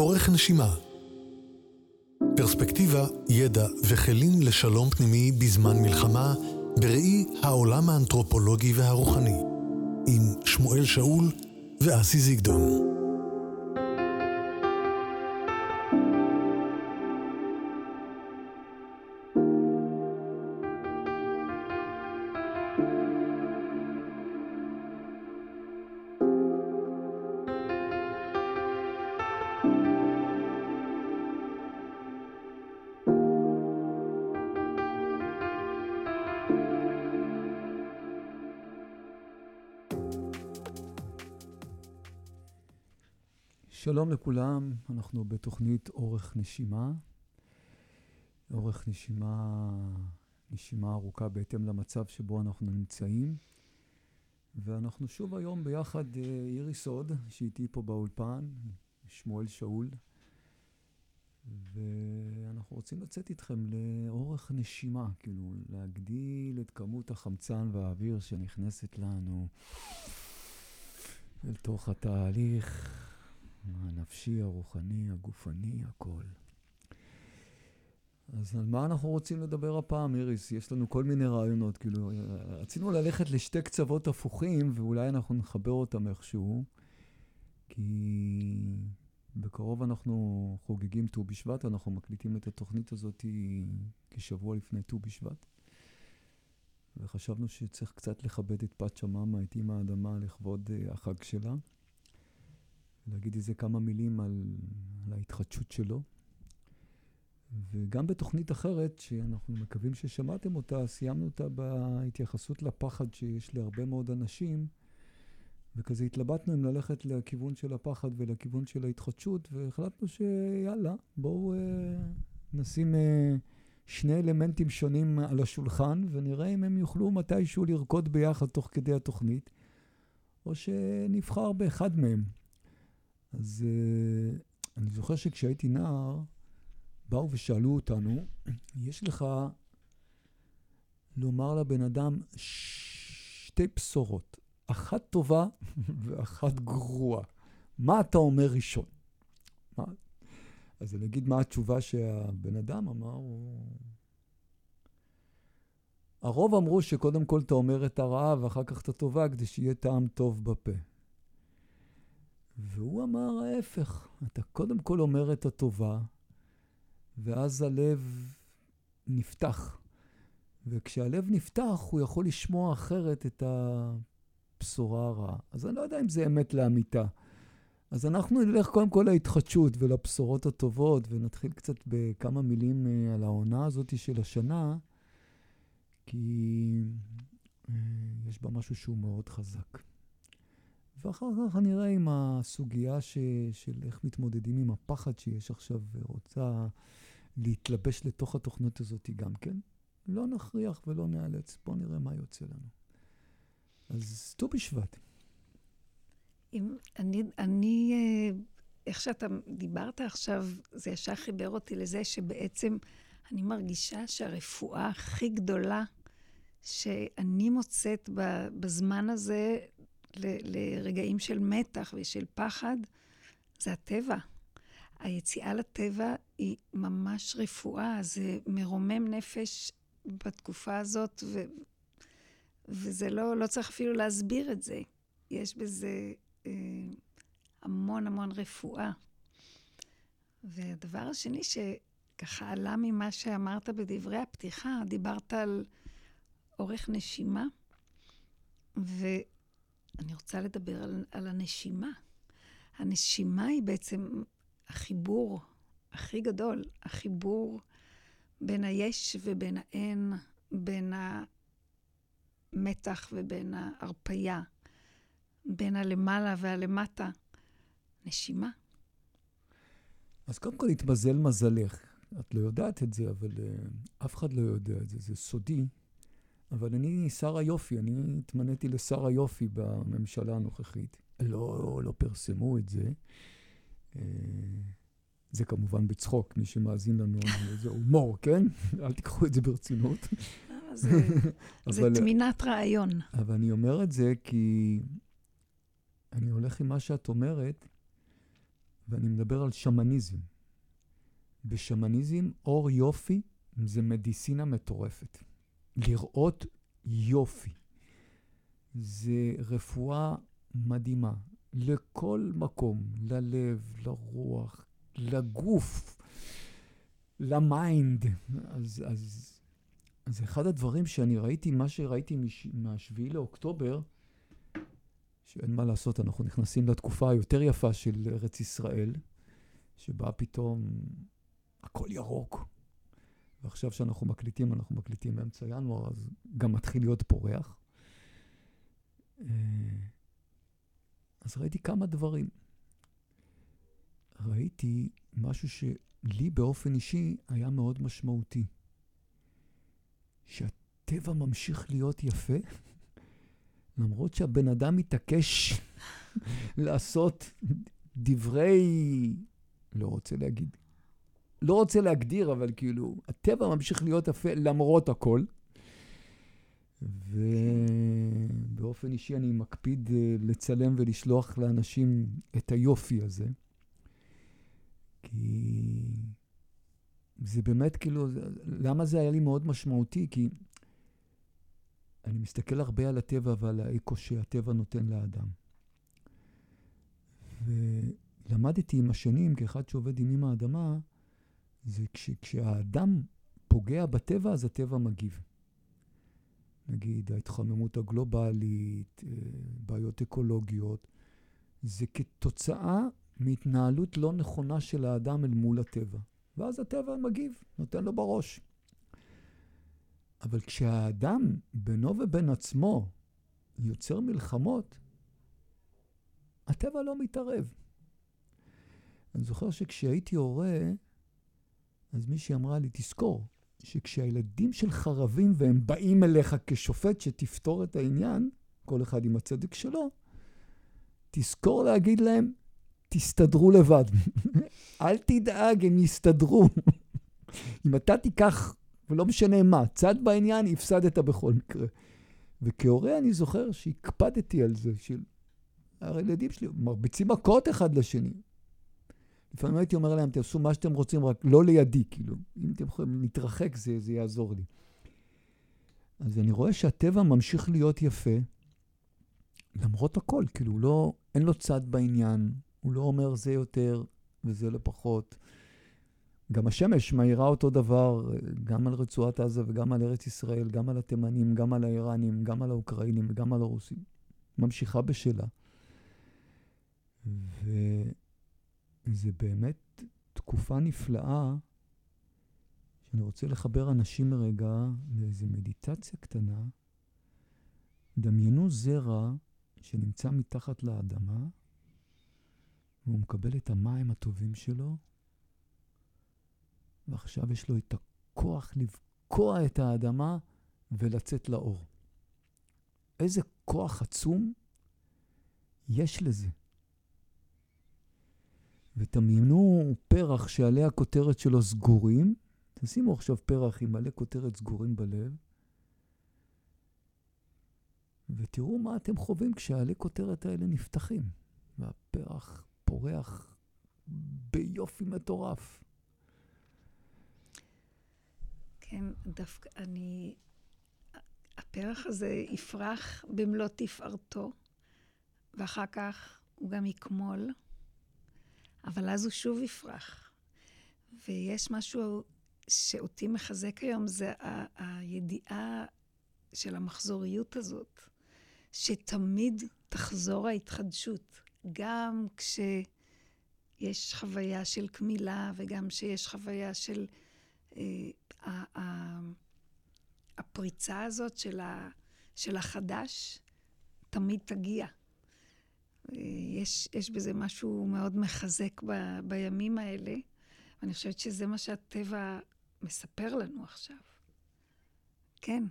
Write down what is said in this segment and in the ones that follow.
אורך נשימה. פרספקטיבה, ידע וכלים לשלום פנימי בזמן מלחמה בראי העולם האנתרופולוגי והרוחני עם שמואל שאול ואסי זיגדון. שלום לכולם, אנחנו בתוכנית אורך נשימה. אורך נשימה, נשימה ארוכה בהתאם למצב שבו אנחנו נמצאים. ואנחנו שוב היום ביחד, אה, איריס הוד, שאיתי פה באולפן, שמואל שאול. ואנחנו רוצים לצאת איתכם לאורך נשימה, כאילו להגדיל את כמות החמצן והאוויר שנכנסת לנו אל תוך התהליך. הנפשי, הרוחני, הגופני, הכל. אז על מה אנחנו רוצים לדבר הפעם, איריס? יש לנו כל מיני רעיונות, כאילו, רצינו ללכת לשתי קצוות הפוכים, ואולי אנחנו נחבר אותם איכשהו, כי בקרוב אנחנו חוגגים ט"ו בשבט, אנחנו מקליטים את התוכנית הזאת כשבוע לפני ט"ו בשבט. וחשבנו שצריך קצת לכבד את פת שממה, את אימא האדמה, לכבוד uh, החג שלה. להגיד איזה כמה מילים על, על ההתחדשות שלו. וגם בתוכנית אחרת, שאנחנו מקווים ששמעתם אותה, סיימנו אותה בהתייחסות לפחד שיש להרבה מאוד אנשים, וכזה התלבטנו אם ללכת לכיוון של הפחד ולכיוון של ההתחדשות, והחלטנו שיאללה, בואו אה, נשים אה, שני אלמנטים שונים על השולחן, ונראה אם הם יוכלו מתישהו לרקוד ביחד תוך כדי התוכנית, או שנבחר באחד מהם. אז uh, אני זוכר שכשהייתי נער, באו ושאלו אותנו, יש לך לומר לבן אדם שתי בשורות, אחת טובה ואחת גרועה. מה אתה אומר ראשון? מה? אז אני אגיד מה התשובה שהבן אדם אמר. הוא... הרוב אמרו שקודם כל אתה אומר את הרעה ואחר כך את הטובה כדי שיהיה טעם טוב בפה. והוא אמר ההפך, אתה קודם כל אומר את הטובה, ואז הלב נפתח. וכשהלב נפתח, הוא יכול לשמוע אחרת את הבשורה הרעה. אז אני לא יודע אם זה אמת לאמיתה. אז אנחנו נלך קודם כל להתחדשות ולבשורות הטובות, ונתחיל קצת בכמה מילים אה, על העונה הזאת של השנה, כי אה, יש בה משהו שהוא מאוד חזק. ואחר כך נראה עם הסוגיה ש, של איך מתמודדים עם הפחד שיש עכשיו ורוצה להתלבש לתוך התוכנית הזאת גם כן. לא נכריח ולא נאלץ, בואו נראה מה יוצא לנו. אז ט"ו בשבט. אם אני, אני, אה, איך שאתה דיברת עכשיו, זה ישר חיבר אותי לזה שבעצם אני מרגישה שהרפואה הכי גדולה שאני מוצאת בזמן הזה לרגעים של מתח ושל פחד, זה הטבע. היציאה לטבע היא ממש רפואה, זה מרומם נפש בתקופה הזאת, ו- וזה לא, לא צריך אפילו להסביר את זה. יש בזה אה, המון המון רפואה. והדבר השני שככה עלה ממה שאמרת בדברי הפתיחה, דיברת על אורך נשימה, ו... אני רוצה לדבר על, על הנשימה. הנשימה היא בעצם החיבור הכי גדול, החיבור בין היש ובין האין, בין המתח ובין ההרפייה, בין הלמעלה והלמטה. נשימה. אז קודם כל התמזל מזלך. את לא יודעת את זה, אבל uh, אף אחד לא יודע את זה, זה סודי. אבל אני שר היופי, אני התמניתי לשר היופי בממשלה הנוכחית. לא, לא פרסמו את זה. אה, זה כמובן בצחוק, מי שמאזין לנו, זה הומור, כן? אל תיקחו את זה ברצינות. אה, זה תמינת רעיון. אבל אני אומר את זה כי אני הולך עם מה שאת אומרת, ואני מדבר על שמניזם. בשמניזם, אור יופי זה מדיסינה מטורפת. לראות יופי. זה רפואה מדהימה. לכל מקום, ללב, לרוח, לגוף, ל mind. אז, אז, אז אחד הדברים שאני ראיתי, מה שראיתי מש, מהשביעי לאוקטובר, שאין מה לעשות, אנחנו נכנסים לתקופה היותר יפה של ארץ ישראל, שבה פתאום הכל ירוק. ועכשיו שאנחנו מקליטים, אנחנו מקליטים באמצע ינואר, אז גם מתחיל להיות פורח. אה, אז ראיתי כמה דברים. ראיתי משהו שלי באופן אישי היה מאוד משמעותי. שהטבע ממשיך להיות יפה, למרות שהבן אדם מתעקש לעשות דברי, לא רוצה להגיד, לא רוצה להגדיר, אבל כאילו, הטבע ממשיך להיות יפה למרות הכל. ובאופן אישי אני מקפיד אה, לצלם ולשלוח לאנשים את היופי הזה. כי זה באמת כאילו, למה זה היה לי מאוד משמעותי? כי אני מסתכל הרבה על הטבע ועל האקו שהטבע נותן לאדם. ולמדתי עם השנים, כאחד שעובד עם אימא האדמה, זה כש, כשהאדם פוגע בטבע, אז הטבע מגיב. נגיד ההתחממות הגלובלית, אה, בעיות אקולוגיות, זה כתוצאה מהתנהלות לא נכונה של האדם אל מול הטבע. ואז הטבע מגיב, נותן לו בראש. אבל כשהאדם, בינו ובין עצמו, יוצר מלחמות, הטבע לא מתערב. אני זוכר שכשהייתי הורה, אז מישהי אמרה לי, תזכור, שכשהילדים שלך רבים והם באים אליך כשופט שתפתור את העניין, כל אחד עם הצדק שלו, תזכור להגיד להם, תסתדרו לבד. אל תדאג, הם יסתדרו. אם אתה תיקח, ולא משנה מה, צד בעניין, הפסדת בכל מקרה. וכהורה אני זוכר שהקפדתי על זה, של... הילדים שלי מרביצים מכות אחד לשני. לפעמים הייתי אומר להם, תעשו מה שאתם רוצים, רק לא לידי, כאילו. אם אתם יכולים להתרחק, זה, זה יעזור לי. אז אני רואה שהטבע ממשיך להיות יפה, למרות הכל, כאילו, לא, אין לו צד בעניין, הוא לא אומר זה יותר וזה לא פחות. גם השמש מאירה אותו דבר, גם על רצועת עזה וגם על ארץ ישראל, גם על התימנים, גם על האיראנים, גם על האוקראינים וגם על הרוסים. ממשיכה בשלה. ו... זה באמת תקופה נפלאה, שאני רוצה לחבר אנשים רגע לאיזו מדיטציה קטנה. דמיינו זרע שנמצא מתחת לאדמה, והוא מקבל את המים הטובים שלו, ועכשיו יש לו את הכוח לבקוע את האדמה ולצאת לאור. איזה כוח עצום יש לזה. ותמיינו פרח שעלי הכותרת שלו סגורים. תשימו עכשיו פרח עם מלא כותרת סגורים בלב, ותראו מה אתם חווים כשהעלי כותרת האלה נפתחים, והפרח פורח ביופי מטורף. כן, דווקא אני... הפרח הזה יפרח במלוא תפארתו, ואחר כך הוא גם יקמול. אבל אז הוא שוב יפרח. ויש משהו שאותי מחזק היום, זה הידיעה של המחזוריות הזאת, שתמיד תחזור ההתחדשות, גם כשיש חוויה של קמילה וגם כשיש חוויה של אה, ה- ה- הפריצה הזאת של, ה- של החדש, תמיד תגיע. יש, יש בזה משהו מאוד מחזק ב, בימים האלה. ואני חושבת שזה מה שהטבע מספר לנו עכשיו. כן,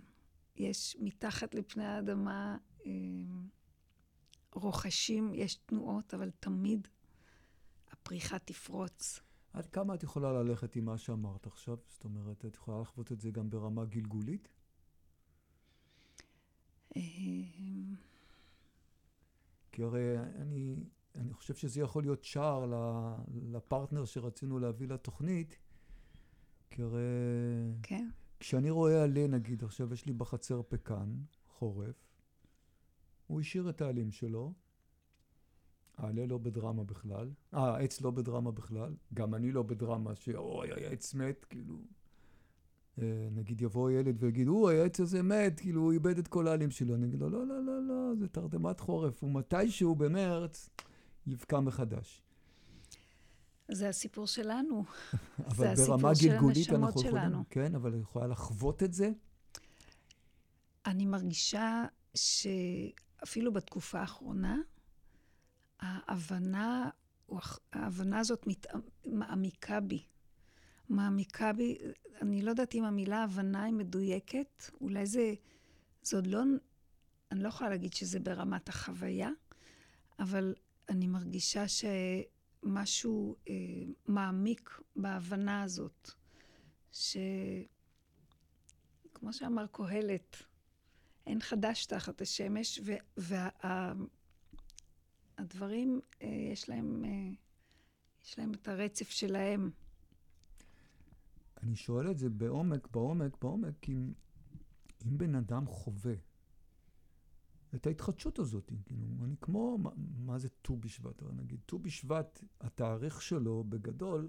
יש מתחת לפני האדמה אה, רוחשים, יש תנועות, אבל תמיד הפריחה תפרוץ. עד כמה את יכולה ללכת עם מה שאמרת עכשיו? זאת אומרת, את יכולה לחוות את זה גם ברמה גלגולית? אה, כי הרי אני, אני חושב שזה יכול להיות שער לפרטנר שרצינו להביא לתוכנית, כי הרי... כן. כשאני רואה עלה, נגיד, עכשיו יש לי בחצר פקן, חורף, הוא השאיר את העלים שלו, העלה לא בדרמה בכלל, אה, העץ לא בדרמה בכלל, גם אני לא בדרמה שאוי, העץ מת, כאילו... אה, נגיד יבוא ילד ויגיד, הוא, העץ הזה מת, כאילו, הוא איבד את כל העלים שלו. אני אגיד לו, לא, לא, לא, לא, זה תרדמת חורף, ומתישהו במרץ יבקע מחדש. זה הסיפור שלנו. אבל ברמה גלגולית אנחנו יכולים, כן, אבל אני יכולה לחוות את זה? אני מרגישה שאפילו בתקופה האחרונה, ההבנה, ההבנה הזאת מת, מעמיקה בי. מעמיקה בי, אני לא יודעת אם המילה הבנה היא מדויקת, אולי זה, זה עוד לא, אני לא יכולה להגיד שזה ברמת החוויה, אבל אני מרגישה שמשהו אה, מעמיק בהבנה הזאת, שכמו שאמר קהלת, אין חדש תחת השמש, והדברים, וה, אה, יש אה, יש להם את הרצף שלהם. אני שואל את זה בעומק, בעומק, בעומק, אם, אם בן אדם חווה את ההתחדשות הזאת, כאילו, אני כמו, מה, מה זה ט"ו בשבט? נגיד, ט"ו בשבט, התאריך שלו בגדול,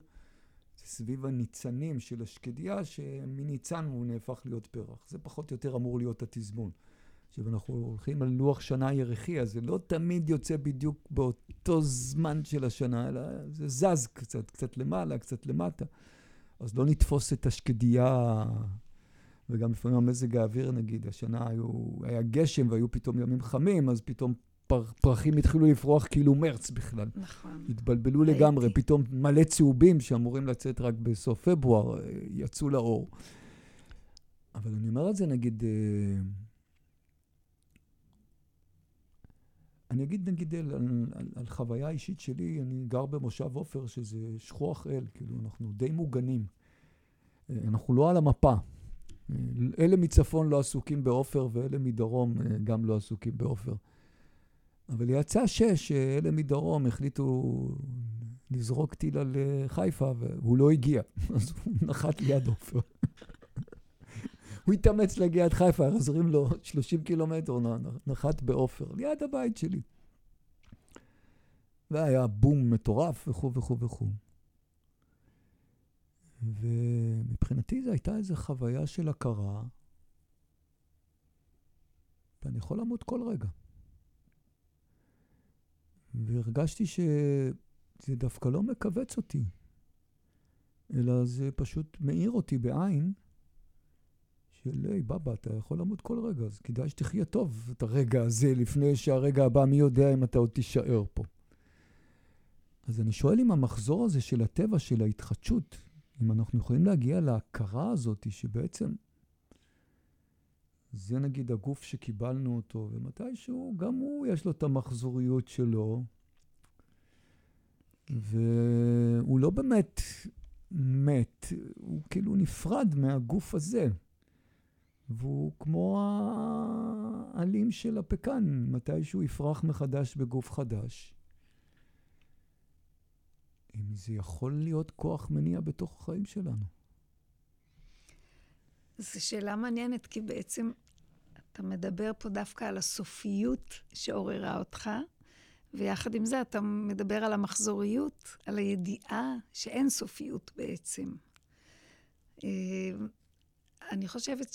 זה סביב הניצנים של השקדיה, שמניצן הוא נהפך להיות פרח. זה פחות או יותר אמור להיות התזמון. עכשיו, אנחנו הולכים על לוח שנה ירחי, אז זה לא תמיד יוצא בדיוק באותו זמן של השנה, אלא זה זז קצת, קצת למעלה, קצת למטה. אז לא נתפוס את השקדיה, וגם לפעמים המזג האוויר, נגיד, השנה היו, היה גשם והיו פתאום ימים חמים, אז פתאום פר, פרחים התחילו לפרוח כאילו מרץ בכלל. נכון. התבלבלו הייתי. לגמרי, פתאום מלא צהובים שאמורים לצאת רק בסוף פברואר, אה, יצאו לאור. אבל אני אומר את זה, נגיד, אה, אני אגיד נגיד על, על, על חוויה אישית שלי, אני גר במושב עופר, שזה שכוח אל, כאילו, אנחנו די מוגנים. אה, אנחנו לא על המפה. אה, אלה מצפון לא עסוקים בעופר, ואלה מדרום אה, גם לא עסוקים בעופר. אבל יצא שש, שאלה מדרום החליטו לזרוק טיל על חיפה, והוא לא הגיע, אז הוא נחת ליד עופר. הוא התאמץ להגיע עד חיפה, עוזרים לו 30 קילומטר, נחת בעופר, ליד הבית שלי. והיה בום מטורף וכו' וכו' וכו'. ומבחינתי זו הייתה איזו חוויה של הכרה, ואני יכול למות כל רגע. והרגשתי שזה דווקא לא מכווץ אותי, אלא זה פשוט מאיר אותי בעין, של, היי, בבא, אתה יכול למות כל רגע, אז כדאי שתחיה טוב את הרגע הזה, לפני שהרגע הבא, מי יודע אם אתה עוד תישאר פה. אז אני שואל אם המחזור הזה של הטבע, של ההתחדשות, אם אנחנו יכולים להגיע להכרה הזאת, שבעצם זה נגיד הגוף שקיבלנו אותו, ומתישהו גם הוא יש לו את המחזוריות שלו, והוא לא באמת מת, הוא כאילו נפרד מהגוף הזה. והוא כמו העלים של הפקן, מתי שהוא יפרח מחדש בגוף חדש. אם זה יכול להיות כוח מניע בתוך החיים שלנו. זו שאלה מעניינת, כי בעצם אתה מדבר פה דווקא על הסופיות שעוררה אותך, ויחד עם זה אתה מדבר על המחזוריות, על הידיעה שאין סופיות בעצם. אה, אני חושבת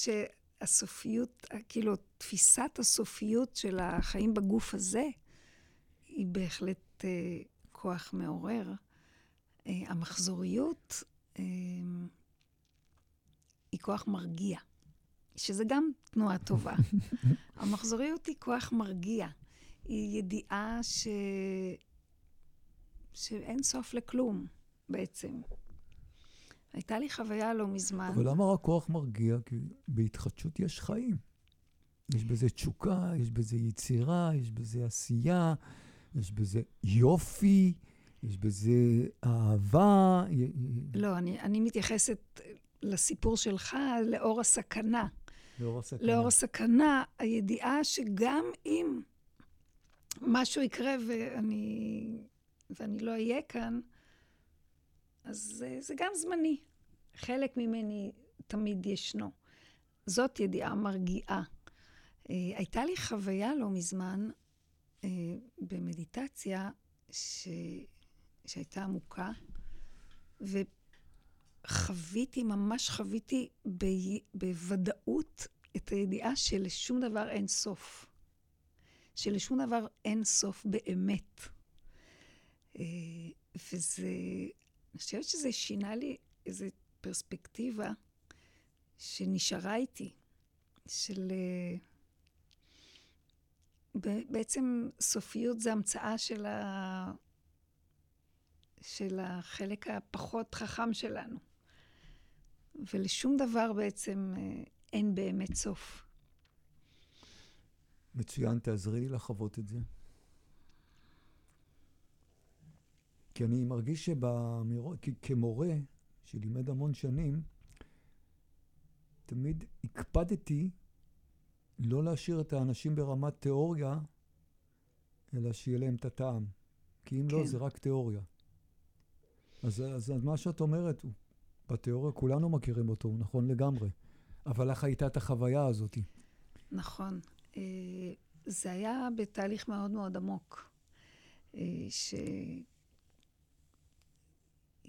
שהסופיות, כאילו, תפיסת הסופיות של החיים בגוף הזה, היא בהחלט אה, כוח מעורר. אה, המחזוריות אה, היא כוח מרגיע, שזה גם תנועה טובה. המחזוריות היא כוח מרגיע. היא ידיעה ש... שאין סוף לכלום, בעצם. הייתה לי חוויה לא מזמן. אבל למה רק כוח מרגיע? כי בהתחדשות יש חיים. יש בזה תשוקה, יש בזה יצירה, יש בזה עשייה, יש בזה יופי, יש בזה אהבה. לא, אני, אני מתייחסת לסיפור שלך לאור הסכנה. לאור הסכנה. לאור הסכנה, הידיעה שגם אם משהו יקרה ואני, ואני לא אהיה כאן, אז זה, זה גם זמני. חלק ממני תמיד ישנו. זאת ידיעה מרגיעה. אה, הייתה לי חוויה לא מזמן אה, במדיטציה ש... שהייתה עמוקה, וחוויתי, ממש חוויתי ב... בוודאות את הידיעה שלשום דבר אין סוף. שלשום דבר אין סוף באמת. אה, וזה, אני חושבת שזה שינה לי איזו פרספקטיבה שנשארה איתי, של... אה, בעצם סופיות זה המצאה של, ה... של החלק הפחות חכם שלנו. ולשום דבר בעצם אה, אין באמת סוף. מצוין, תעזרי לי לחוות את זה. כי אני מרגיש שבאמירות, כמורה שלימד המון שנים, תמיד הקפדתי לא להשאיר את האנשים ברמת תיאוריה, אלא שיהיה להם את הטעם. כי אם לא, כן. לא, זה רק תיאוריה. אז, אז מה שאת אומרת, בתיאוריה כולנו מכירים אותו, הוא נכון לגמרי. אבל לך הייתה את החוויה הזאת. נכון. אה, זה היה בתהליך מאוד מאוד עמוק. אה,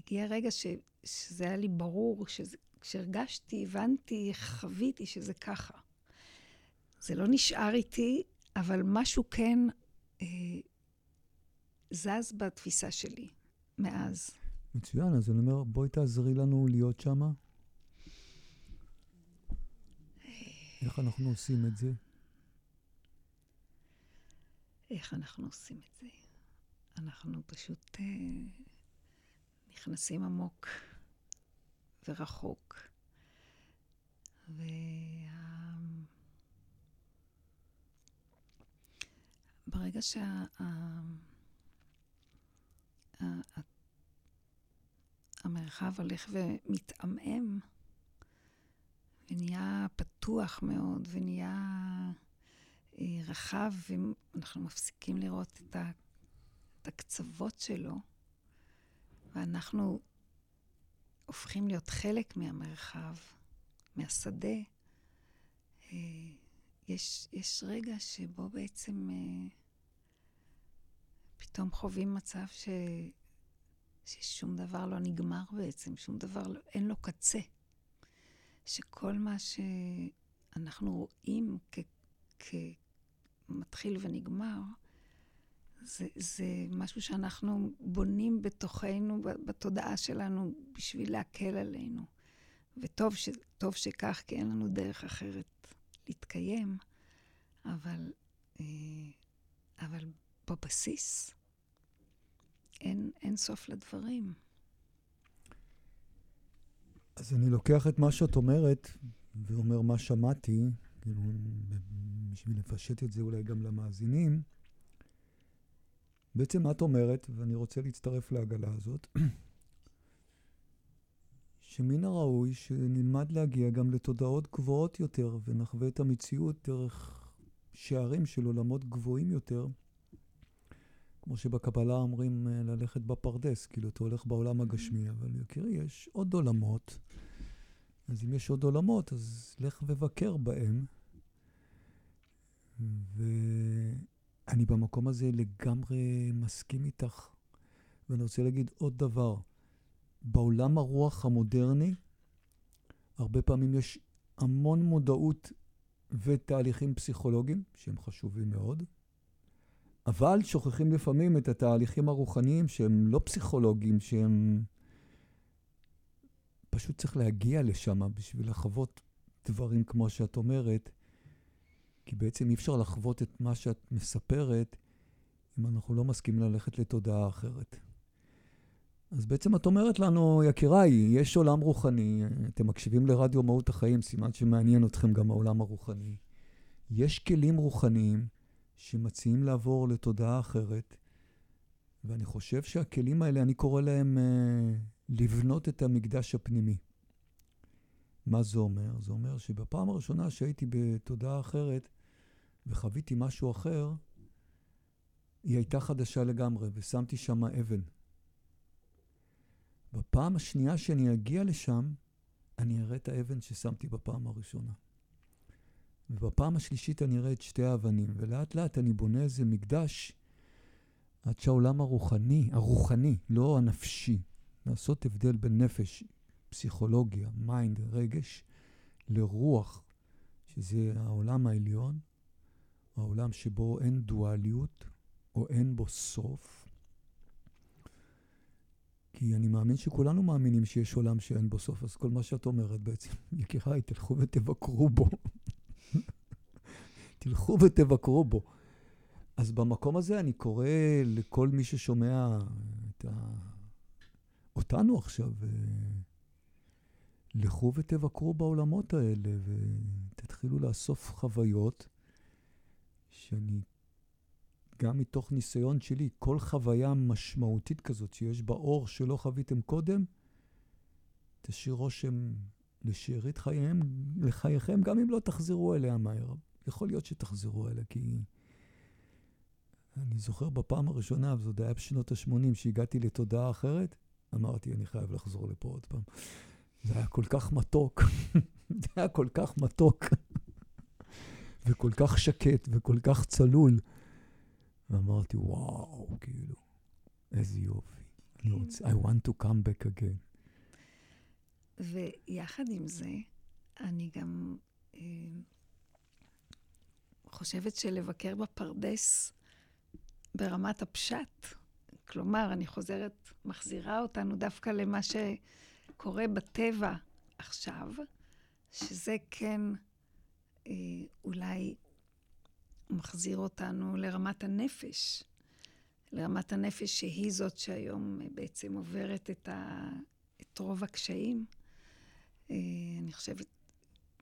שהגיע רגע ש... שזה היה לי ברור, שזה... כשהרגשתי, הבנתי, חוויתי שזה ככה. זה לא נשאר איתי, אבל משהו כן אה, זז בתפיסה שלי מאז. מצוין, אז אני אומר, בואי תעזרי לנו להיות שמה. איך אנחנו עושים את זה? איך אנחנו עושים את זה? אנחנו פשוט אה, נכנסים עמוק ורחוק. וה... ברגע שהמרחב שה... הולך ומתעמעם, ונהיה פתוח מאוד, ונהיה אה, רחב, ואנחנו מפסיקים לראות את, ה, את הקצוות שלו, ואנחנו הופכים להיות חלק מהמרחב, מהשדה. אה, יש, יש רגע שבו בעצם אה, פתאום חווים מצב ש, ששום דבר לא נגמר בעצם, שום דבר, לא, אין לו קצה. שכל מה שאנחנו רואים כמתחיל ונגמר, זה, זה משהו שאנחנו בונים בתוכנו, בתודעה שלנו, בשביל להקל עלינו. וטוב ש, שכך, כי אין לנו דרך אחרת להתקיים, אבל, אה, אבל בבסיס אין, אין סוף לדברים. אז אני לוקח את מה שאת אומרת, ואומר מה שמעתי, כאילו, בשביל לפשט את זה אולי גם למאזינים. בעצם את אומרת, ואני רוצה להצטרף לעגלה הזאת, שמן הראוי שנלמד להגיע גם לתודעות גבוהות יותר, ונחווה את המציאות דרך שערים של עולמות גבוהים יותר. כמו שבקבלה אומרים אה, ללכת בפרדס, כאילו אתה הולך בעולם הגשמי, אבל יקירי, יש עוד עולמות. אז אם יש עוד עולמות, אז לך ובקר בהם. ואני במקום הזה לגמרי מסכים איתך. ואני רוצה להגיד עוד דבר. בעולם הרוח המודרני, הרבה פעמים יש המון מודעות ותהליכים פסיכולוגיים, שהם חשובים מאוד. אבל שוכחים לפעמים את התהליכים הרוחניים שהם לא פסיכולוגיים, שהם... פשוט צריך להגיע לשם בשביל לחוות דברים כמו שאת אומרת, כי בעצם אי אפשר לחוות את מה שאת מספרת אם אנחנו לא מסכימים ללכת לתודעה אחרת. אז בעצם את אומרת לנו, יקיריי, יש עולם רוחני, אתם מקשיבים לרדיו מהות החיים, סימן שמעניין אתכם גם העולם הרוחני. יש כלים רוחניים שמציעים לעבור לתודעה אחרת, ואני חושב שהכלים האלה, אני קורא להם אה, לבנות את המקדש הפנימי. מה זה אומר? זה אומר שבפעם הראשונה שהייתי בתודעה אחרת וחוויתי משהו אחר, היא הייתה חדשה לגמרי, ושמתי שם אבן. בפעם השנייה שאני אגיע לשם, אני אראה את האבן ששמתי בפעם הראשונה. ובפעם השלישית אני אראה את שתי האבנים, ולאט לאט אני בונה איזה מקדש עד שהעולם הרוחני, הרוחני, לא הנפשי, לעשות הבדל בין נפש, פסיכולוגיה, mind, רגש, לרוח, שזה העולם העליון, העולם שבו אין דואליות או אין בו סוף. כי אני מאמין שכולנו מאמינים שיש עולם שאין בו סוף, אז כל מה שאת אומרת בעצם, יקיריי, תלכו ותבקרו בו. תלכו ותבקרו בו. אז במקום הזה אני קורא לכל מי ששומע את ה... אותנו עכשיו, אה, לכו ותבקרו בעולמות האלה ותתחילו לאסוף חוויות שאני, גם מתוך ניסיון שלי, כל חוויה משמעותית כזאת שיש בה אור שלא חוויתם קודם, תשאיר רושם לשארית חייהם, לחייכם, גם אם לא תחזרו אליה מהר. יכול להיות שתחזרו אליה, כי אני זוכר בפעם הראשונה, וזה עוד היה בשנות ה-80, שהגעתי לתודעה אחרת, אמרתי, אני חייב לחזור לפה עוד פעם. זה היה כל כך מתוק, זה היה כל כך מתוק, וכל כך שקט, וכל כך צלול. ואמרתי, וואו, כאילו, איזה יופי. אני כן. רוצה, I want to come back again. ויחד עם זה, אני גם אה, חושבת שלבקר בפרדס ברמת הפשט, כלומר, אני חוזרת, מחזירה אותנו דווקא למה שקורה בטבע עכשיו, שזה כן אולי מחזיר אותנו לרמת הנפש. לרמת הנפש שהיא זאת שהיום בעצם עוברת את, ה, את רוב הקשיים. אה, אני חושבת,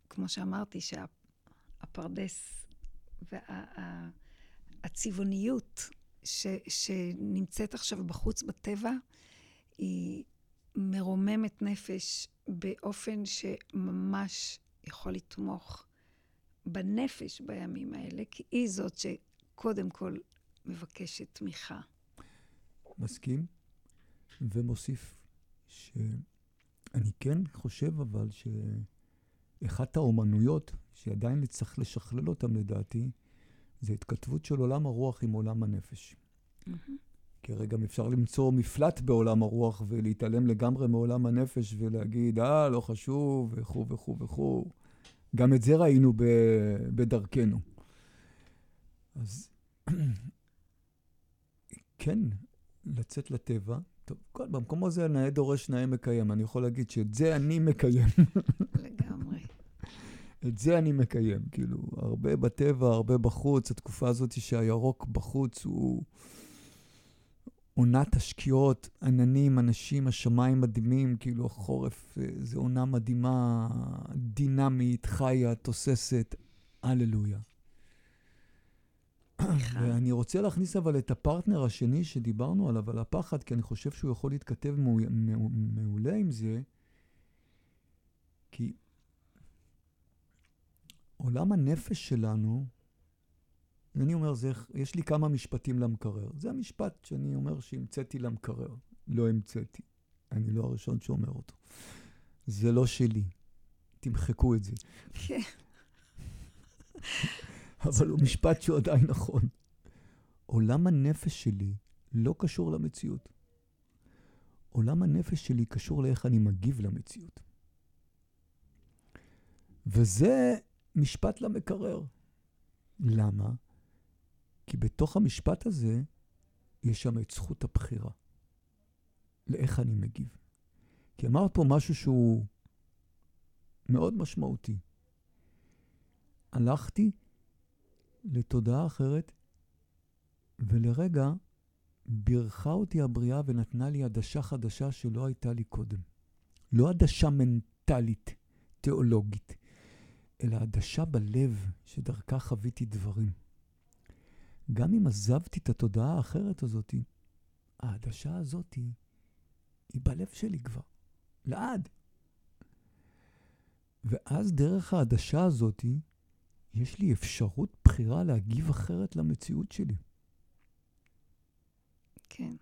כמו שאמרתי, שהפרדס והצבעוניות ש, שנמצאת עכשיו בחוץ בטבע, היא מרוממת נפש באופן שממש יכול לתמוך בנפש בימים האלה, כי היא זאת שקודם כל מבקשת תמיכה. מסכים, ומוסיף שאני כן חושב אבל שאחת האומנויות שעדיין נצטרך לשכלל אותן לדעתי, זה התכתבות של עולם הרוח עם עולם הנפש. Mm-hmm. כי הרי גם אפשר למצוא מפלט בעולם הרוח ולהתעלם לגמרי מעולם הנפש ולהגיד, אה, לא חשוב, וכו' וכו' וכו'. גם את זה ראינו ב, בדרכנו. אז כן, לצאת לטבע. טוב, כל, במקום הזה נאה דורש נאה מקיים. אני יכול להגיד שאת זה אני מקיים. לגמרי. את זה אני מקיים. כאילו, הרבה בטבע, הרבה בחוץ. התקופה הזאת שהירוק בחוץ הוא עונת השקיעות, עננים, אנשים, השמיים מדהימים, כאילו החורף אה, זה עונה מדהימה, דינמית, חיה, תוססת. הללויה. ואני רוצה להכניס אבל את הפרטנר השני שדיברנו עליו, על הפחד, כי אני חושב שהוא יכול להתכתב מעולה עם זה, כי עולם הנפש שלנו, אני אומר, זה, יש לי כמה משפטים למקרר. זה המשפט שאני אומר שהמצאתי למקרר. לא המצאתי. אני לא הראשון שאומר אותו. זה לא שלי. תמחקו את זה. כן. אבל הוא משפט שהוא עדיין נכון. עולם הנפש שלי לא קשור למציאות. עולם הנפש שלי קשור לאיך אני מגיב למציאות. וזה משפט למקרר. למה? כי בתוך המשפט הזה יש שם את זכות הבחירה. לאיך אני מגיב. כי אמרת פה משהו שהוא מאוד משמעותי. הלכתי לתודעה אחרת, ולרגע בירכה אותי הבריאה ונתנה לי עדשה חדשה שלא הייתה לי קודם. לא עדשה מנטלית, תיאולוגית, אלא עדשה בלב שדרכה חוויתי דברים. גם אם עזבתי את התודעה האחרת הזאת, העדשה הזאת היא בלב שלי כבר, לעד. ואז דרך העדשה הזאת, יש לי אפשרות בחירה להגיב אחרת למציאות שלי. כן,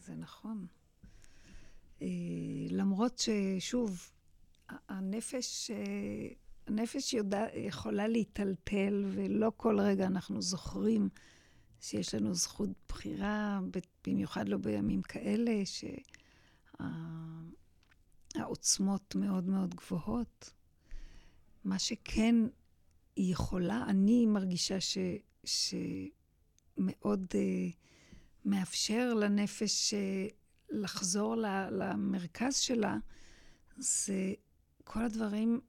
זה נכון. אה, למרות ששוב, הנפש, אה, הנפש יודע, יכולה להיטלטל, ולא כל רגע אנחנו זוכרים שיש לנו זכות בחירה, במיוחד לא בימים כאלה, שהעוצמות מאוד מאוד גבוהות. מה שכן היא יכולה, אני מרגישה ש, שמאוד uh, מאפשר לנפש uh, לחזור ל, למרכז שלה, זה כל הדברים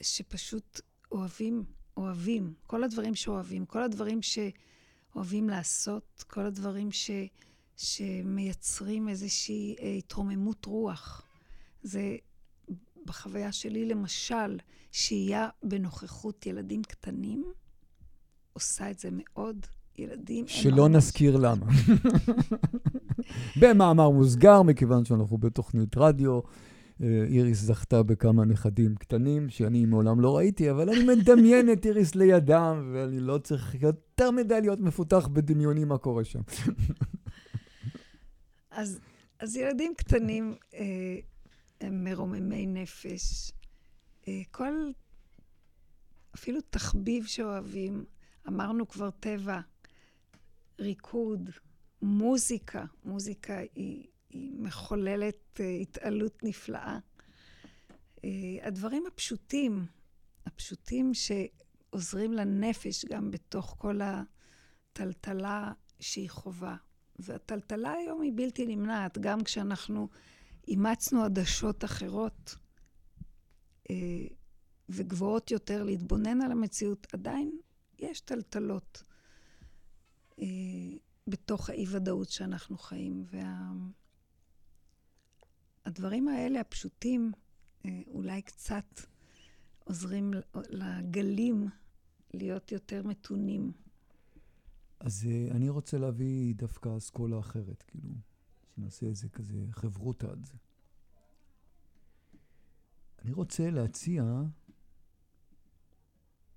שפשוט אוהבים, אוהבים, כל הדברים שאוהבים, כל הדברים שאוהבים לעשות, כל הדברים ש, שמייצרים איזושהי אה, התרוממות רוח. זה בחוויה שלי, למשל, שהייה בנוכחות ילדים קטנים, עושה את זה מאוד. ילדים... שלא נזכיר למה. במאמר מוסגר, מכיוון שאנחנו בתוכנית רדיו, איריס זכתה בכמה נכדים קטנים שאני מעולם לא ראיתי, אבל אני מדמיין את איריס לידם, ואני לא צריך יותר מדי להיות מפותח בדמיוני מה קורה שם. אז, אז ילדים קטנים אה, הם מרוממי נפש. אה, כל, אפילו תחביב שאוהבים, אמרנו כבר טבע, ריקוד, מוזיקה. מוזיקה היא מחוללת uh, התעלות נפלאה. Uh, הדברים הפשוטים, הפשוטים שעוזרים לנפש גם בתוך כל הטלטלה שהיא חובה. והטלטלה היום היא בלתי נמנעת, גם כשאנחנו אימצנו עדשות אחרות uh, וגבוהות יותר להתבונן על המציאות, עדיין יש טלטלות בתוך האי-ודאות שאנחנו חיים. וה... הדברים האלה, הפשוטים, אה, אולי קצת עוזרים לגלים להיות יותר מתונים. אז אה, אני רוצה להביא דווקא אסכולה אחרת, כאילו, שנעשה איזה כזה חברותא על זה. אני רוצה להציע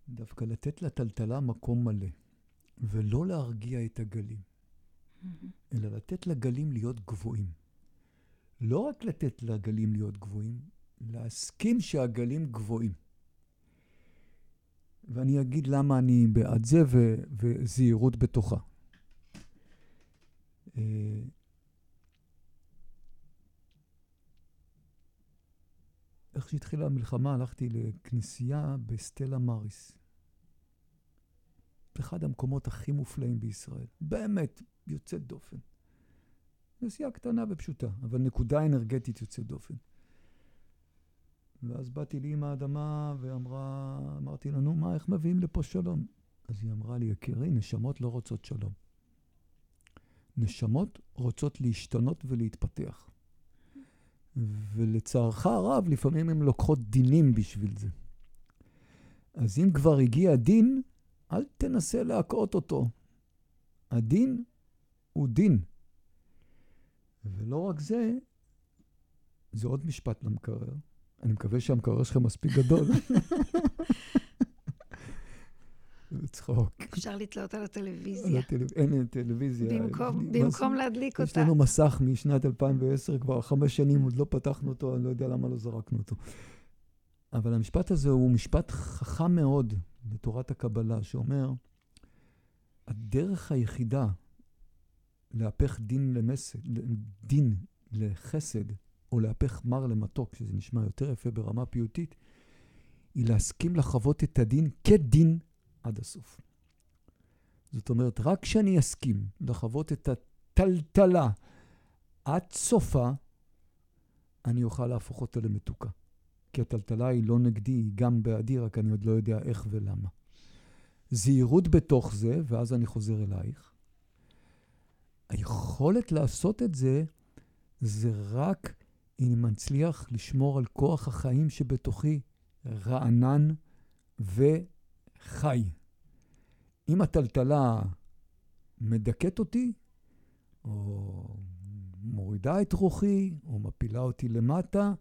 דווקא לתת לטלטלה מקום מלא, ולא להרגיע את הגלים. אלא לתת לגלים להיות גבוהים. לא רק לתת לגלים להיות גבוהים, להסכים שהגלים גבוהים. ואני אגיד למה אני בעד זה ו- וזהירות בתוכה. אה, איך שהתחילה המלחמה, הלכתי לכנסייה בסטלה מאריס. אחד המקומות הכי מופלאים בישראל. באמת, יוצאת דופן. נסיעה קטנה ופשוטה, אבל נקודה אנרגטית יוצאת דופן. ואז באתי לי עם האדמה ואמרה, אמרתי לה, נו, מה, איך מביאים לפה שלום? אז היא אמרה לי, יקירי, נשמות לא רוצות שלום. נשמות רוצות להשתנות ולהתפתח. ולצערך הרב, לפעמים הן לוקחות דינים בשביל זה. אז אם כבר הגיע דין, אל תנסה להכות אותו. הדין הוא דין. ולא רק זה, זה עוד משפט למקרר. אני מקווה שהמקרר שלכם מספיק גדול. בצחוק. אפשר לתלות על הטלוויזיה. אין טלוויזיה. במקום להדליק אותה. יש לנו מסך משנת 2010, כבר חמש שנים עוד לא פתחנו אותו, אני לא יודע למה לא זרקנו אותו. אבל המשפט הזה הוא משפט חכם מאוד בתורת הקבלה, שאומר, הדרך היחידה להפך דין למסד, דין לחסד, או להפך מר למתוק, שזה נשמע יותר יפה ברמה פיוטית, היא להסכים לחוות את הדין כדין עד הסוף. זאת אומרת, רק כשאני אסכים לחוות את הטלטלה עד סופה, אני אוכל להפוך אותה למתוקה. כי הטלטלה היא לא נגדי, היא גם בעדי, רק אני עוד לא יודע איך ולמה. זהירות בתוך זה, ואז אני חוזר אלייך. היכולת לעשות את זה, זה רק אם מצליח לשמור על כוח החיים שבתוכי רענן וחי. אם הטלטלה מדכאת אותי, או מורידה את רוחי, או מפילה אותי למטה,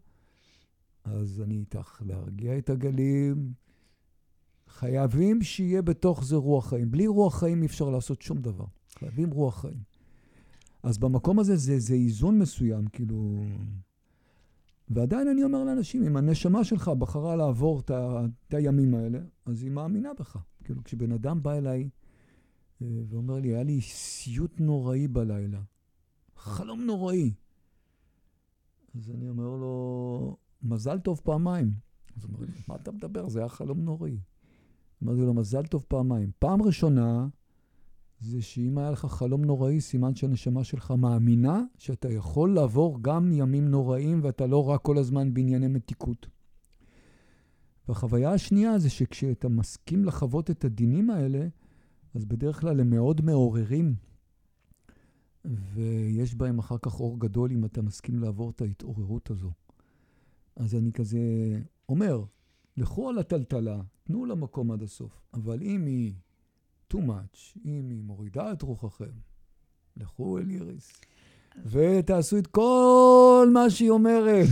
אז אני איתך להרגיע את הגלים. חייבים שיהיה בתוך זה רוח חיים. בלי רוח חיים אי אפשר לעשות שום דבר. חייבים רוח חיים. אז במקום הזה זה, זה איזון מסוים, כאילו... ועדיין אני אומר לאנשים, אם הנשמה שלך בחרה לעבור את, הימים האלה, אז היא מאמינה בך. כאילו, כשבן אדם בא אליי אה, ואומר לי, היה לי סיוט נוראי בלילה, חלום נוראי. אז אני אומר לו, מזל טוב פעמיים. אז הוא אומר לי, מה אתה מדבר? זה היה חלום נוראי. אמרתי לו, מזל טוב פעמיים. פעם ראשונה, זה שאם היה לך חלום נוראי, סימן שהנשמה שלך מאמינה שאתה יכול לעבור גם ימים נוראים ואתה לא רק כל הזמן בענייני מתיקות. והחוויה השנייה זה שכשאתה מסכים לחוות את הדינים האלה, אז בדרך כלל הם מאוד מעוררים, ויש בהם אחר כך אור גדול אם אתה מסכים לעבור את ההתעוררות הזו. אז אני כזה אומר, לכו על הטלטלה, תנו לה מקום עד הסוף, אבל אם היא too much, אם היא מורידה את רוחכם, לכו אל איריס. ותעשו את כל מה שהיא אומרת.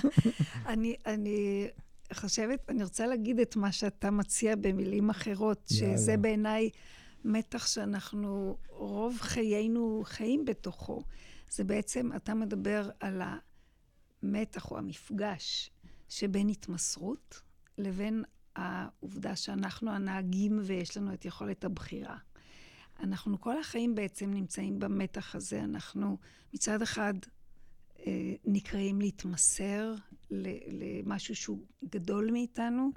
אני, אני חושבת, אני רוצה להגיד את מה שאתה מציע במילים אחרות. שזה בעיניי מתח שאנחנו רוב חיינו חיים בתוכו. זה בעצם, אתה מדבר על המתח או המפגש שבין התמסרות לבין העובדה שאנחנו הנהגים ויש לנו את יכולת הבחירה. אנחנו כל החיים בעצם נמצאים במתח הזה. אנחנו מצד אחד אה, נקראים להתמסר למשהו שהוא גדול מאיתנו,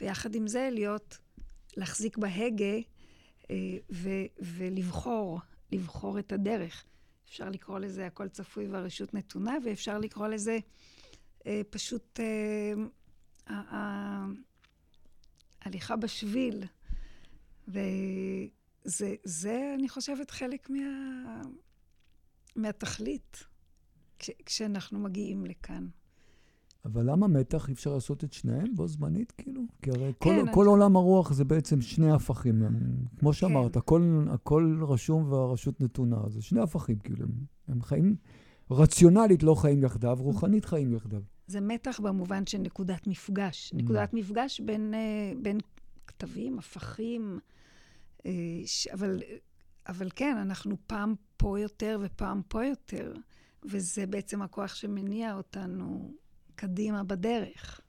ויחד עם זה להיות, להחזיק בהגה אה, ו- ולבחור, לבחור את הדרך. אפשר לקרוא לזה הכל צפוי והרשות נתונה, ואפשר לקרוא לזה אה, פשוט הליכה בשביל. וזה, זה, אני חושבת, חלק מה, מהתכלית כש, כשאנחנו מגיעים לכאן. אבל למה מתח? אי אפשר לעשות את שניהם בו זמנית, כאילו? כי הרי כל, כן, כל אני- עולם הרוח זה בעצם שני הפכים. כמו כן. שאמרת, הכל, הכל רשום והרשות נתונה. זה שני הפכים, כאילו. הם, הם חיים, רציונלית לא חיים יחדיו, רוחנית חיים יחדיו. זה מתח במובן של נקודת מפגש. Mm. נקודת מפגש בין, אה, בין כתבים, הפכים, אה, אבל, אבל כן, אנחנו פעם פה יותר ופעם פה יותר, וזה בעצם הכוח שמניע אותנו קדימה בדרך.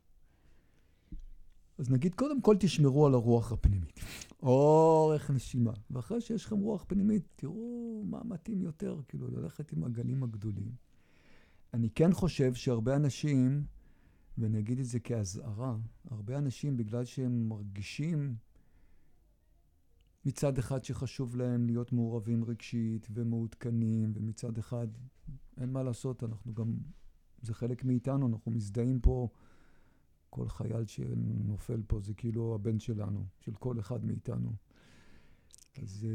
אז נגיד, קודם כל תשמרו על הרוח הפנימית. אורך נשימה. ואחרי שיש לכם רוח פנימית, תראו מה מתאים יותר, כאילו, ללכת עם הגלים הגדולים. אני כן חושב שהרבה אנשים, ואני אגיד את זה כאזהרה, הרבה אנשים, בגלל שהם מרגישים מצד אחד שחשוב להם להיות מעורבים רגשית ומעודכנים, ומצד אחד, אין מה לעשות, אנחנו גם, זה חלק מאיתנו, אנחנו מזדהים פה. כל חייל שנופל פה זה כאילו הבן שלנו, של כל אחד מאיתנו. אז...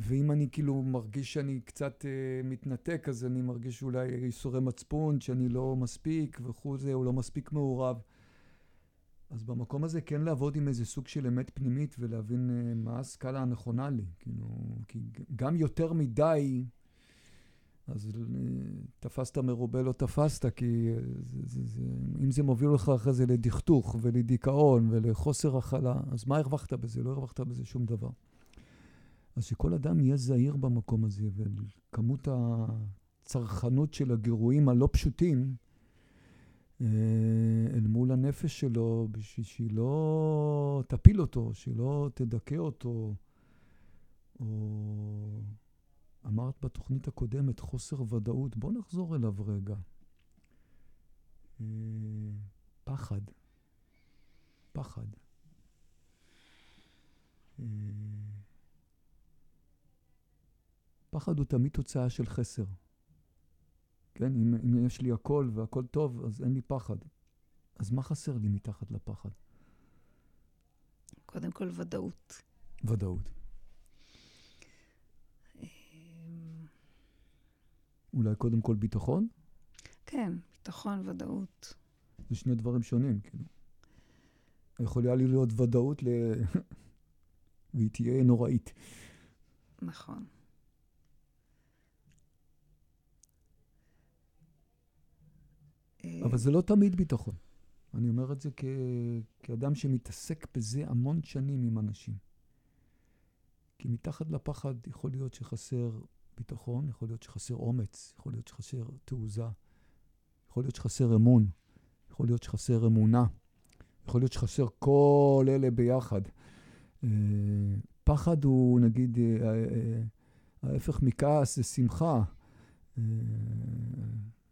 ואם אני כאילו מרגיש שאני קצת אה, מתנתק, אז אני מרגיש אולי ייסורי מצפון, שאני לא מספיק וכו' זה, הוא לא מספיק מעורב. אז במקום הזה כן לעבוד עם איזה סוג של אמת פנימית ולהבין אה, מה הסקאלה הנכונה לי. כאילו, כי גם יותר מדי, אז אה, תפסת מרובה לא תפסת, כי אה, זה, זה, זה, אם זה מוביל אותך אחרי זה לדכדוך ולדיכאון ולחוסר הכלה, אז מה הרווחת בזה? לא הרווחת בזה שום דבר. אז שכל אדם יהיה זהיר במקום הזה, וכמות הצרכנות של הגירויים הלא פשוטים, אה, אל מול הנפש שלו, בשביל שהיא לא תפיל אותו, שהיא לא תדכא אותו, או אמרת בתוכנית הקודמת, חוסר ודאות. בוא נחזור אליו רגע. אה, פחד. פחד. פחד הוא תמיד תוצאה של חסר. כן, אם, אם יש לי הכל והכל טוב, אז אין לי פחד. אז מה חסר לי מתחת לפחד? קודם כל, ודאות. ודאות. אולי קודם כל ביטחון? כן, ביטחון, ודאות. זה שני דברים שונים, כאילו. יכולה לי להיות ודאות ל... והיא תהיה נוראית. נכון. אבל זה לא תמיד ביטחון. אני אומר את זה כ... כאדם שמתעסק בזה המון שנים עם אנשים. כי מתחת לפחד יכול להיות שחסר ביטחון, יכול להיות שחסר אומץ, יכול להיות שחסר תעוזה, יכול להיות שחסר אמון, יכול להיות שחסר אמונה, יכול להיות שחסר כל אלה ביחד. אה, פחד הוא, נגיד, אה, אה, ההפך מכעס זה שמחה.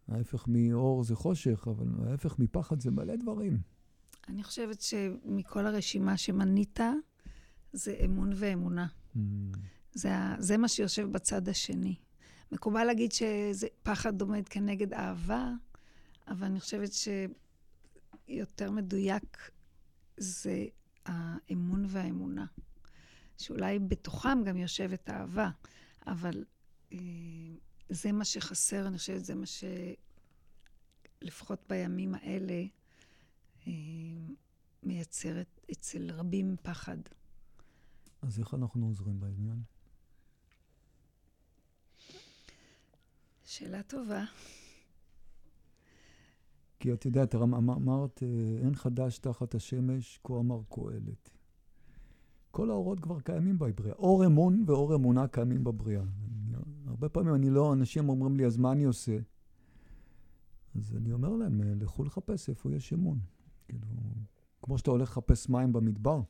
ההפך מאור זה חושך, אבל ההפך מפחד זה מלא דברים. אני חושבת שמכל הרשימה שמנית, זה אמון ואמונה. Mm. זה, זה מה שיושב בצד השני. מקובל להגיד שפחד עומד כנגד אהבה, אבל אני חושבת שיותר מדויק זה האמון והאמונה. שאולי בתוכם גם יושבת אהבה, אבל אה, זה מה שחסר, אני חושבת, זה מה שלפחות בימים האלה אה, מייצרת אצל רבים פחד. אז איך אנחנו עוזרים בעניין? שאלה טובה. כי את יודעת, אמרת, אה, אין חדש תחת השמש, כה אמר קהלת. כל האורות כבר קיימים בבריאה. אור אמון ואור אמונה קיימים בבריאה. הרבה פעמים אני לא, אנשים אומרים לי, אז מה אני עושה? אז אני אומר להם, אה, לכו לחפש איפה יש אמון. כאילו, כמו שאתה הולך לחפש מים במדבר,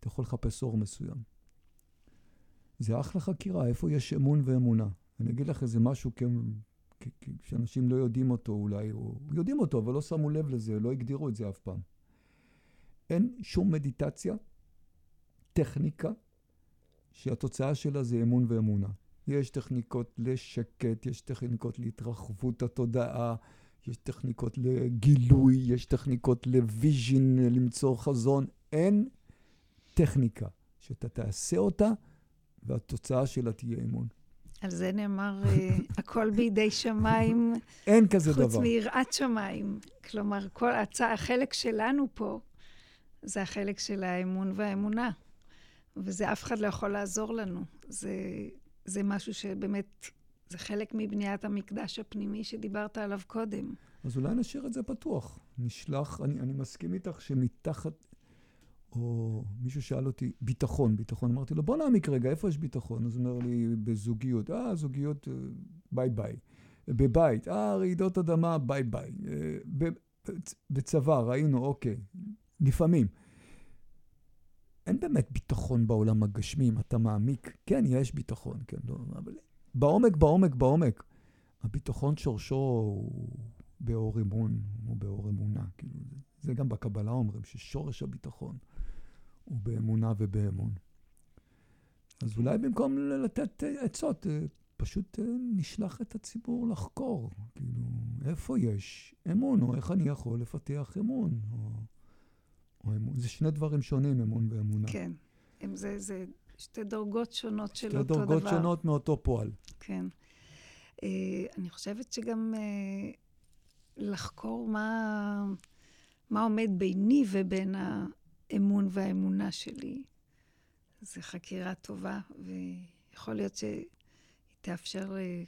אתה יכול לחפש אור מסוים. זה אחלה חקירה, איפה יש אמון ואמונה. אני אגיד לך איזה משהו שאנשים לא יודעים אותו אולי, או יודעים אותו, אבל לא שמו לב לזה, לא הגדירו את זה אף פעם. אין שום מדיטציה, טכניקה, שהתוצאה שלה זה אמון ואמונה. יש טכניקות לשקט, יש טכניקות להתרחבות התודעה, יש טכניקות לגילוי, יש טכניקות לוויז'ין, למצוא חזון. אין טכניקה שאתה תעשה אותה והתוצאה שלה תהיה אמון. על זה נאמר, אה, הכל בידי שמיים. אין כזה דבר. חוץ מיראת שמיים. כלומר, כל הצע, החלק שלנו פה, זה החלק של האמון והאמונה. וזה אף אחד לא יכול לעזור לנו. זה, זה משהו שבאמת, זה חלק מבניית המקדש הפנימי שדיברת עליו קודם. אז אולי נשאיר את זה פתוח. נשלח, אני, אני מסכים איתך שמתחת או מישהו שאל אותי, ביטחון, ביטחון. אמרתי לו, בוא נעמיק רגע, איפה יש ביטחון? אז הוא אומר לי, בזוגיות. אה, זוגיות, אה, ביי ביי. בבית, אה, רעידות אדמה, ביי ביי. אה, בצבא, ראינו, אוקיי. לפעמים. אין באמת ביטחון בעולם הגשמי, אם אתה מעמיק. כן, יש ביטחון, כן, לא, אבל בעומק, בעומק, בעומק. הביטחון שורשו הוא באור אמון, או באור אמונה. כאילו, זה, זה גם בקבלה אומרים, ששורש הביטחון הוא באמונה ובאמון. אז אולי במקום לתת עצות, אה, פשוט אה, נשלח את הציבור לחקור, כאילו, איפה יש אמון, או איך אני יכול לפתח אמון, או, או אמון. זה שני דברים שונים, אמון ואמונה. כן, אם זה, זה שתי דרגות שונות של אותו דבר. שתי דרגות שונות מאותו פועל. כן. Uh, אני חושבת שגם uh, לחקור מה, מה עומד ביני ובין האמון והאמונה שלי. זו חקירה טובה, ויכול להיות שהיא תאפשר אה,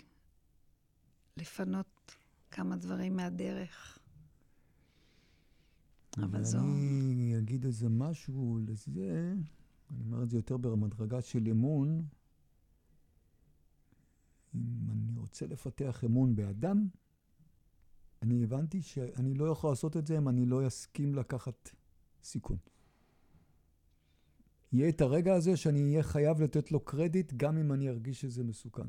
לפנות כמה דברים מהדרך. אבל זו... אני אגיד איזה משהו לזה, אני אומר את זה יותר במדרגה של אמון. אם אני רוצה לפתח אמון באדם, אני הבנתי שאני לא יכול לעשות את זה אם אני לא אסכים לקחת סיכון. יהיה את הרגע הזה שאני אהיה חייב לתת לו קרדיט, גם אם אני ארגיש שזה מסוכן.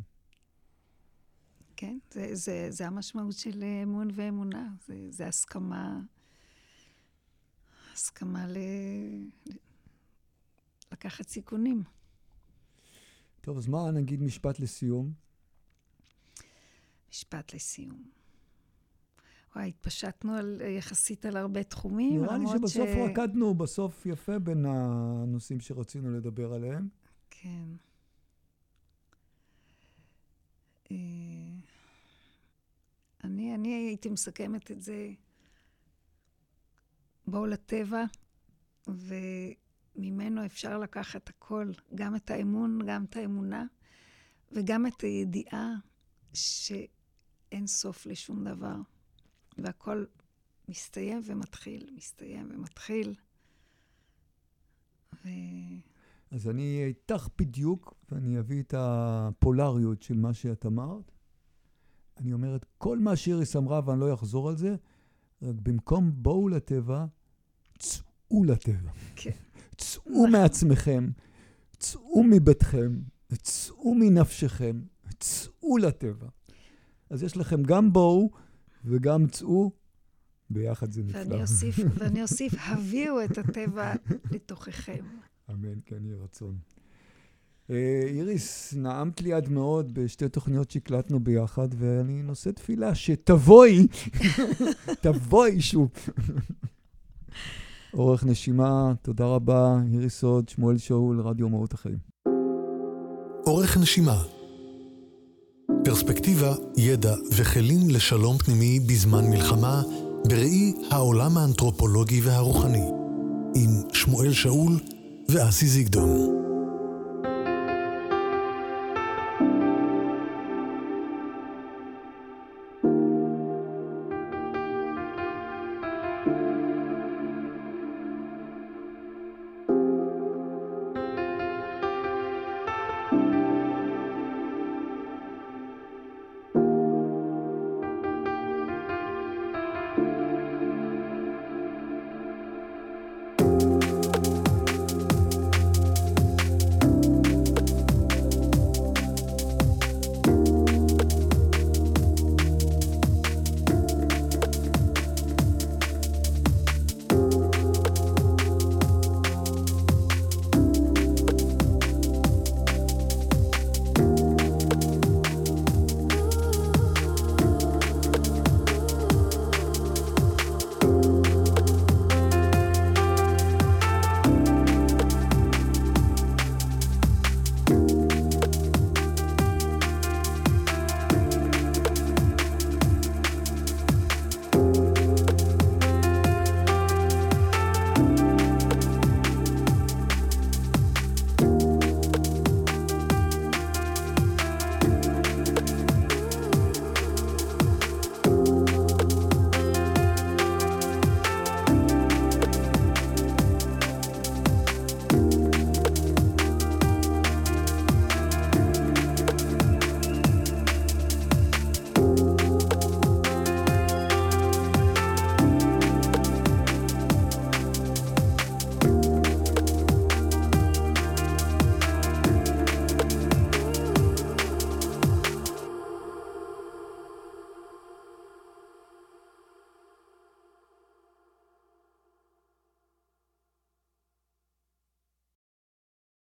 כן, זה, זה, זה המשמעות של אמון ואמונה. זה, זה הסכמה, הסכמה ל... לקחת סיכונים. טוב, אז מה נגיד משפט לסיום? משפט לסיום. וואי, התפשטנו על, יחסית על הרבה תחומים, נראה לי שבסוף ש... רקדנו בסוף יפה בין הנושאים שרצינו לדבר עליהם. כן. אה, אני, אני הייתי מסכמת את זה, בואו לטבע, וממנו אפשר לקחת הכל, גם את האמון, גם את האמונה, וגם את הידיעה שאין סוף לשום דבר. והכל מסתיים ומתחיל, מסתיים ומתחיל. ו... אז אני איתך בדיוק, ואני אביא את הפולריות של מה שאת אמרת. אני אומר את כל מה שאיריס אמרה, ואני לא אחזור על זה, רק במקום בואו לטבע, צאו לטבע. כן. צאו מעצמכם, צאו מביתכם, צאו מנפשכם, צאו לטבע. אז יש לכם גם בואו וגם צאו, ביחד זה נפלא. ואני אוסיף, ואני אוסיף, הביאו את הטבע לתוככם. אמן, כן יהי רצון. אה, איריס, נעמת לי עד מאוד בשתי תוכניות שהקלטנו ביחד, ואני נושא תפילה שתבואי, תבואי שוב. אורך נשימה, תודה רבה, איריס הוד, שמואל שאול, רדיו מהות החיים. אורך נשימה פרספקטיבה, ידע וכלים לשלום פנימי בזמן מלחמה בראי העולם האנתרופולוגי והרוחני עם שמואל שאול ואסי זיגדון.